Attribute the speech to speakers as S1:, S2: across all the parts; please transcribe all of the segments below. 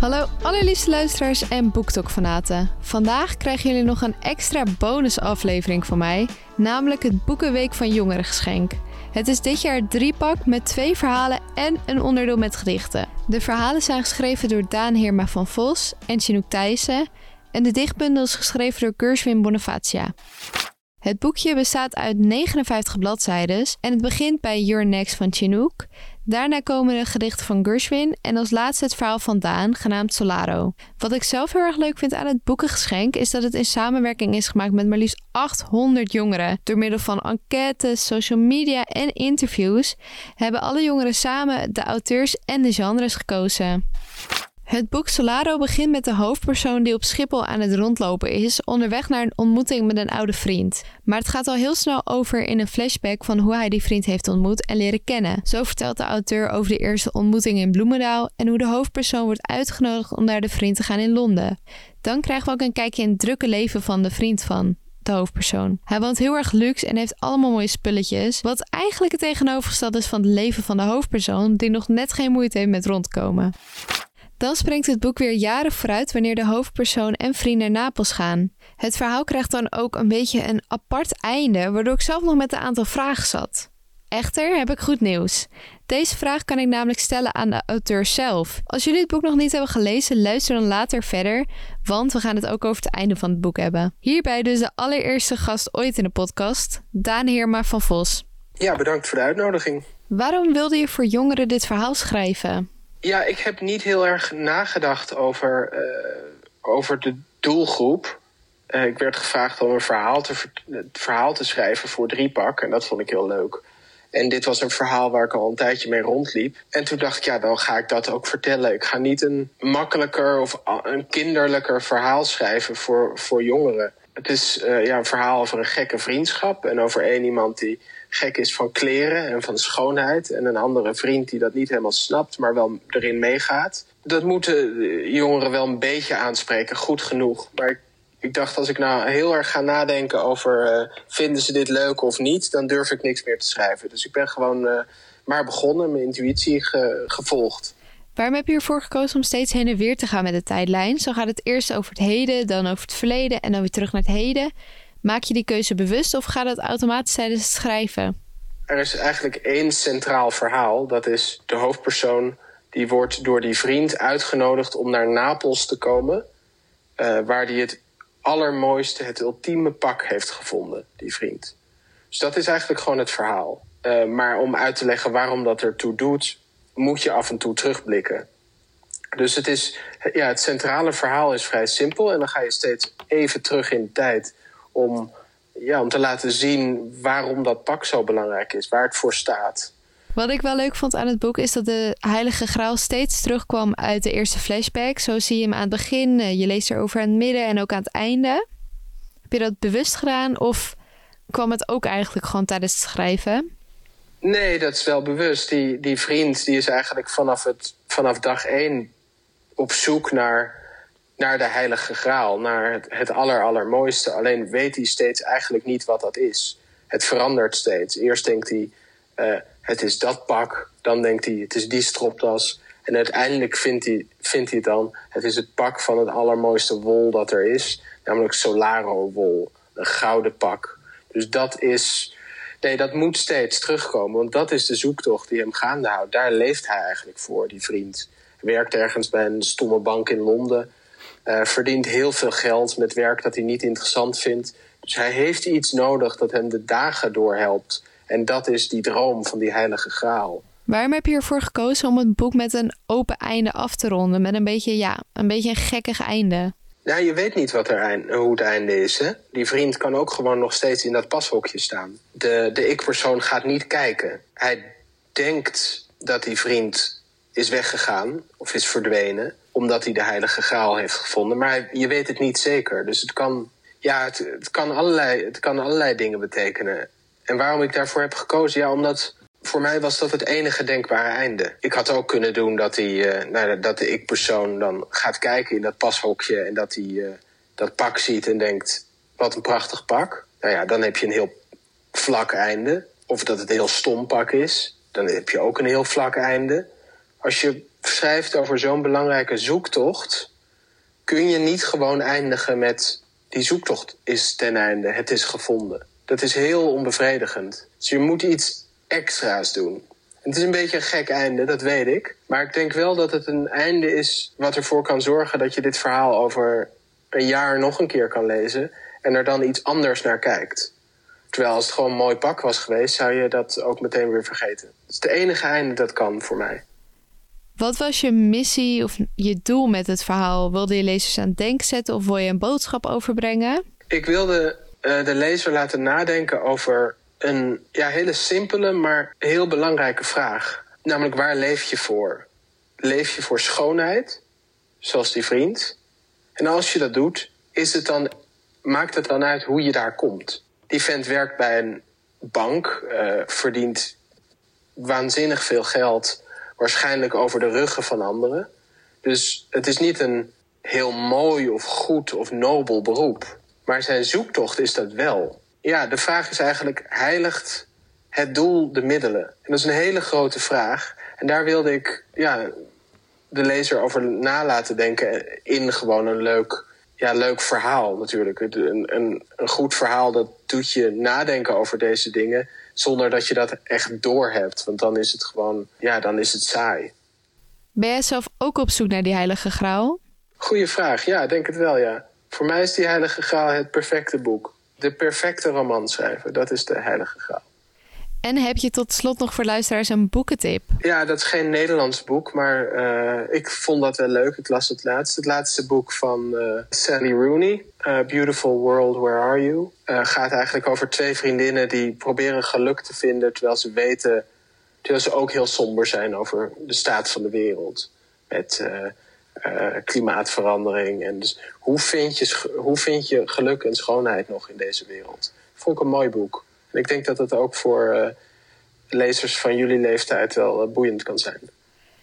S1: Hallo allerliefste luisteraars en BookTok-fanaten. Vandaag krijgen jullie nog een extra bonusaflevering van mij, namelijk het Boekenweek van Jongerengeschenk. Het is dit jaar drie pak met twee verhalen en een onderdeel met gedichten. De verhalen zijn geschreven door Daan Heerma van Vos en Chinook Thijssen en de dichtbundel is geschreven door Gershwin Bonifacia. Het boekje bestaat uit 59 bladzijden en het begint bij Your Next van Chinook. Daarna komen de gedichten van Gershwin en als laatste het verhaal van Daan, genaamd Solaro. Wat ik zelf heel erg leuk vind aan het boekengeschenk is dat het in samenwerking is gemaakt met maar liefst 800 jongeren. Door middel van enquêtes, social media en interviews hebben alle jongeren samen de auteurs en de genres gekozen. Het boek Solaro begint met de hoofdpersoon die op Schiphol aan het rondlopen is, onderweg naar een ontmoeting met een oude vriend. Maar het gaat al heel snel over in een flashback van hoe hij die vriend heeft ontmoet en leren kennen. Zo vertelt de auteur over de eerste ontmoeting in Bloemendaal en hoe de hoofdpersoon wordt uitgenodigd om naar de vriend te gaan in Londen. Dan krijgen we ook een kijkje in het drukke leven van de vriend van de hoofdpersoon. Hij woont heel erg luxe en heeft allemaal mooie spulletjes, wat eigenlijk het tegenovergestelde is van het leven van de hoofdpersoon, die nog net geen moeite heeft met rondkomen. Dan springt het boek weer jaren vooruit wanneer de hoofdpersoon en vrienden naar Napels gaan. Het verhaal krijgt dan ook een beetje een apart einde, waardoor ik zelf nog met een aantal vragen zat. Echter heb ik goed nieuws. Deze vraag kan ik namelijk stellen aan de auteur zelf. Als jullie het boek nog niet hebben gelezen, luister dan later verder, want we gaan het ook over het einde van het boek hebben. Hierbij dus de allereerste gast ooit in de podcast, Daan Heerma van Vos.
S2: Ja, bedankt voor de uitnodiging.
S1: Waarom wilde je voor jongeren dit verhaal schrijven?
S2: Ja, ik heb niet heel erg nagedacht over, uh, over de doelgroep. Uh, ik werd gevraagd om een verhaal te, verhaal te schrijven voor driepak. En dat vond ik heel leuk. En dit was een verhaal waar ik al een tijdje mee rondliep. En toen dacht ik, ja, dan ga ik dat ook vertellen. Ik ga niet een makkelijker of een kinderlijker verhaal schrijven voor, voor jongeren. Het is uh, ja, een verhaal over een gekke vriendschap en over één iemand die gek is van kleren en van schoonheid. En een andere vriend die dat niet helemaal snapt, maar wel erin meegaat. Dat moeten jongeren wel een beetje aanspreken, goed genoeg. Maar ik, dacht, als ik nou heel erg ga nadenken over uh, vinden ze dit leuk of niet, dan durf ik niks meer te schrijven. Dus ik ben gewoon uh, maar begonnen, mijn intuïtie ge, gevolgd.
S1: Waarom heb je ervoor gekozen om steeds heen en weer te gaan met de tijdlijn? Zo gaat het eerst over het heden, dan over het verleden en dan weer terug naar het heden. Maak je die keuze bewust of gaat het automatisch tijdens het schrijven?
S2: Er is eigenlijk één centraal verhaal. Dat is de hoofdpersoon die wordt door die vriend uitgenodigd om naar Napels te komen. Uh, waar hij het allermooiste, het ultieme pak heeft gevonden, die vriend. Dus dat is eigenlijk gewoon het verhaal. Uh, maar om uit te leggen waarom dat ertoe doet, moet je af en toe terugblikken. Dus het, is, ja, het centrale verhaal is vrij simpel. En dan ga je steeds even terug in de tijd om, ja, om te laten zien waarom dat pak zo belangrijk is, waar het voor staat.
S1: Wat ik wel leuk vond aan het boek is dat de Heilige Graal steeds terugkwam uit de eerste flashback. Zo zie je hem aan het begin, eh, je leest erover aan het midden en ook aan het einde. Heb je dat bewust gedaan of kwam het ook eigenlijk gewoon tijdens het schrijven?
S2: Nee, dat is wel bewust. Die, die vriend die is eigenlijk vanaf, het, vanaf dag één op zoek naar naar de heilige graal, naar het, het aller, allermooiste. Alleen weet hij steeds eigenlijk niet wat dat is. Het verandert steeds. Eerst denkt hij, uh, het is dat pak. Dan denkt hij, het is die stropdas. En uiteindelijk vindt hij, vindt hij dan, het is het pak van het allermooiste wol dat er is. Namelijk Solaro wol, een gouden pak. Dus dat is, nee, dat moet steeds terugkomen. Want dat is de zoektocht die hem gaande houdt. Daar leeft hij eigenlijk voor, die vriend. Werkt ergens bij een stomme bank in Londen uh, verdient heel veel geld met werk dat hij niet interessant vindt. Dus hij heeft iets nodig dat hem de dagen doorhelpt. En dat is die droom van die heilige graal.
S1: Waarom heb je ervoor gekozen om het boek met een open einde af te ronden? Met een beetje, ja, een beetje een gekkig einde.
S2: Nou, je weet niet wat er eind, hoe het einde is. Hè? Die vriend kan ook gewoon nog steeds in dat pashokje staan. De, de ik-persoon gaat niet kijken. Hij denkt dat die vriend is weggegaan of is verdwenen omdat hij de heilige graal heeft gevonden. Maar je weet het niet zeker. Dus het kan, ja, het, het, kan allerlei, het kan allerlei dingen betekenen. En waarom ik daarvoor heb gekozen? Ja, omdat voor mij was dat het enige denkbare einde. Ik had ook kunnen doen dat, hij, uh, nou, dat de ik-persoon dan gaat kijken in dat pashokje... en dat hij uh, dat pak ziet en denkt... wat een prachtig pak. Nou ja, dan heb je een heel vlak einde. Of dat het een heel stom pak is, dan heb je ook een heel vlak einde. Als je schrijft over zo'n belangrijke zoektocht, kun je niet gewoon eindigen met die zoektocht is ten einde, het is gevonden. Dat is heel onbevredigend. Dus je moet iets extra's doen. Het is een beetje een gek einde, dat weet ik. Maar ik denk wel dat het een einde is wat ervoor kan zorgen dat je dit verhaal over een jaar nog een keer kan lezen en er dan iets anders naar kijkt. Terwijl als het gewoon een mooi pak was geweest, zou je dat ook meteen weer vergeten. Het is het enige einde dat kan voor mij.
S1: Wat was je missie of je doel met het verhaal? Wilde je lezers aan het denken zetten of wil je een boodschap overbrengen?
S2: Ik wilde uh, de lezer laten nadenken over een ja, hele simpele, maar heel belangrijke vraag. Namelijk, waar leef je voor? Leef je voor schoonheid, zoals die vriend? En als je dat doet, is het dan, maakt het dan uit hoe je daar komt? Die vent werkt bij een bank, uh, verdient waanzinnig veel geld, waarschijnlijk over de ruggen van anderen. Dus het is niet een heel mooi of goed of nobel beroep. Maar zijn zoektocht is dat wel. Ja, de vraag is eigenlijk: heiligt het doel de middelen? En dat is een hele grote vraag. En daar wilde ik ja, de lezer over na laten denken in gewoon een leuk, ja, leuk verhaal natuurlijk. Een, een, een goed verhaal dat doet je nadenken over deze dingen zonder dat je dat echt doorhebt. Want dan is het gewoon, ja, dan is het saai.
S1: Ben jij zelf ook op zoek naar die heilige graal?
S2: Goeie vraag, ja, denk het wel, ja. Voor mij is die heilige graal het perfecte boek. De perfecte roman schrijven, dat is de heilige graal.
S1: En heb je tot slot nog voor luisteraars een boekentip?
S2: Ja, dat is geen Nederlands boek, maar uh, ik vond dat wel leuk. Ik las het laatst. Het laatste boek van uh, Sally Rooney, uh, Beautiful World, Where Are You? gaat eigenlijk over twee vriendinnen die proberen geluk te vinden terwijl ze weten, terwijl ze ook heel somber zijn over de staat van de wereld. Met klimaatverandering. En dus hoe vind, je, hoe vind je geluk en schoonheid nog in deze wereld? Vond ik een mooi boek. En ik denk dat het ook voor uh, lezers van jullie leeftijd wel uh, boeiend kan zijn.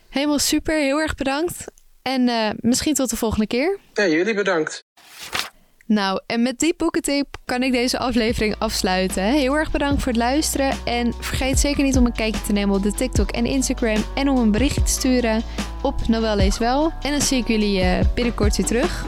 S1: Helemaal super, heel erg bedankt. En misschien tot de volgende keer.
S2: Ja, jullie bedankt.
S1: Nou, en met die boekentip kan ik deze aflevering afsluiten. Heel erg bedankt voor het luisteren. En vergeet zeker niet om een kijkje te nemen op de TikTok en Instagram. En om een berichtje te sturen op Noël Lees Wel. En dan zie ik jullie binnenkort weer terug.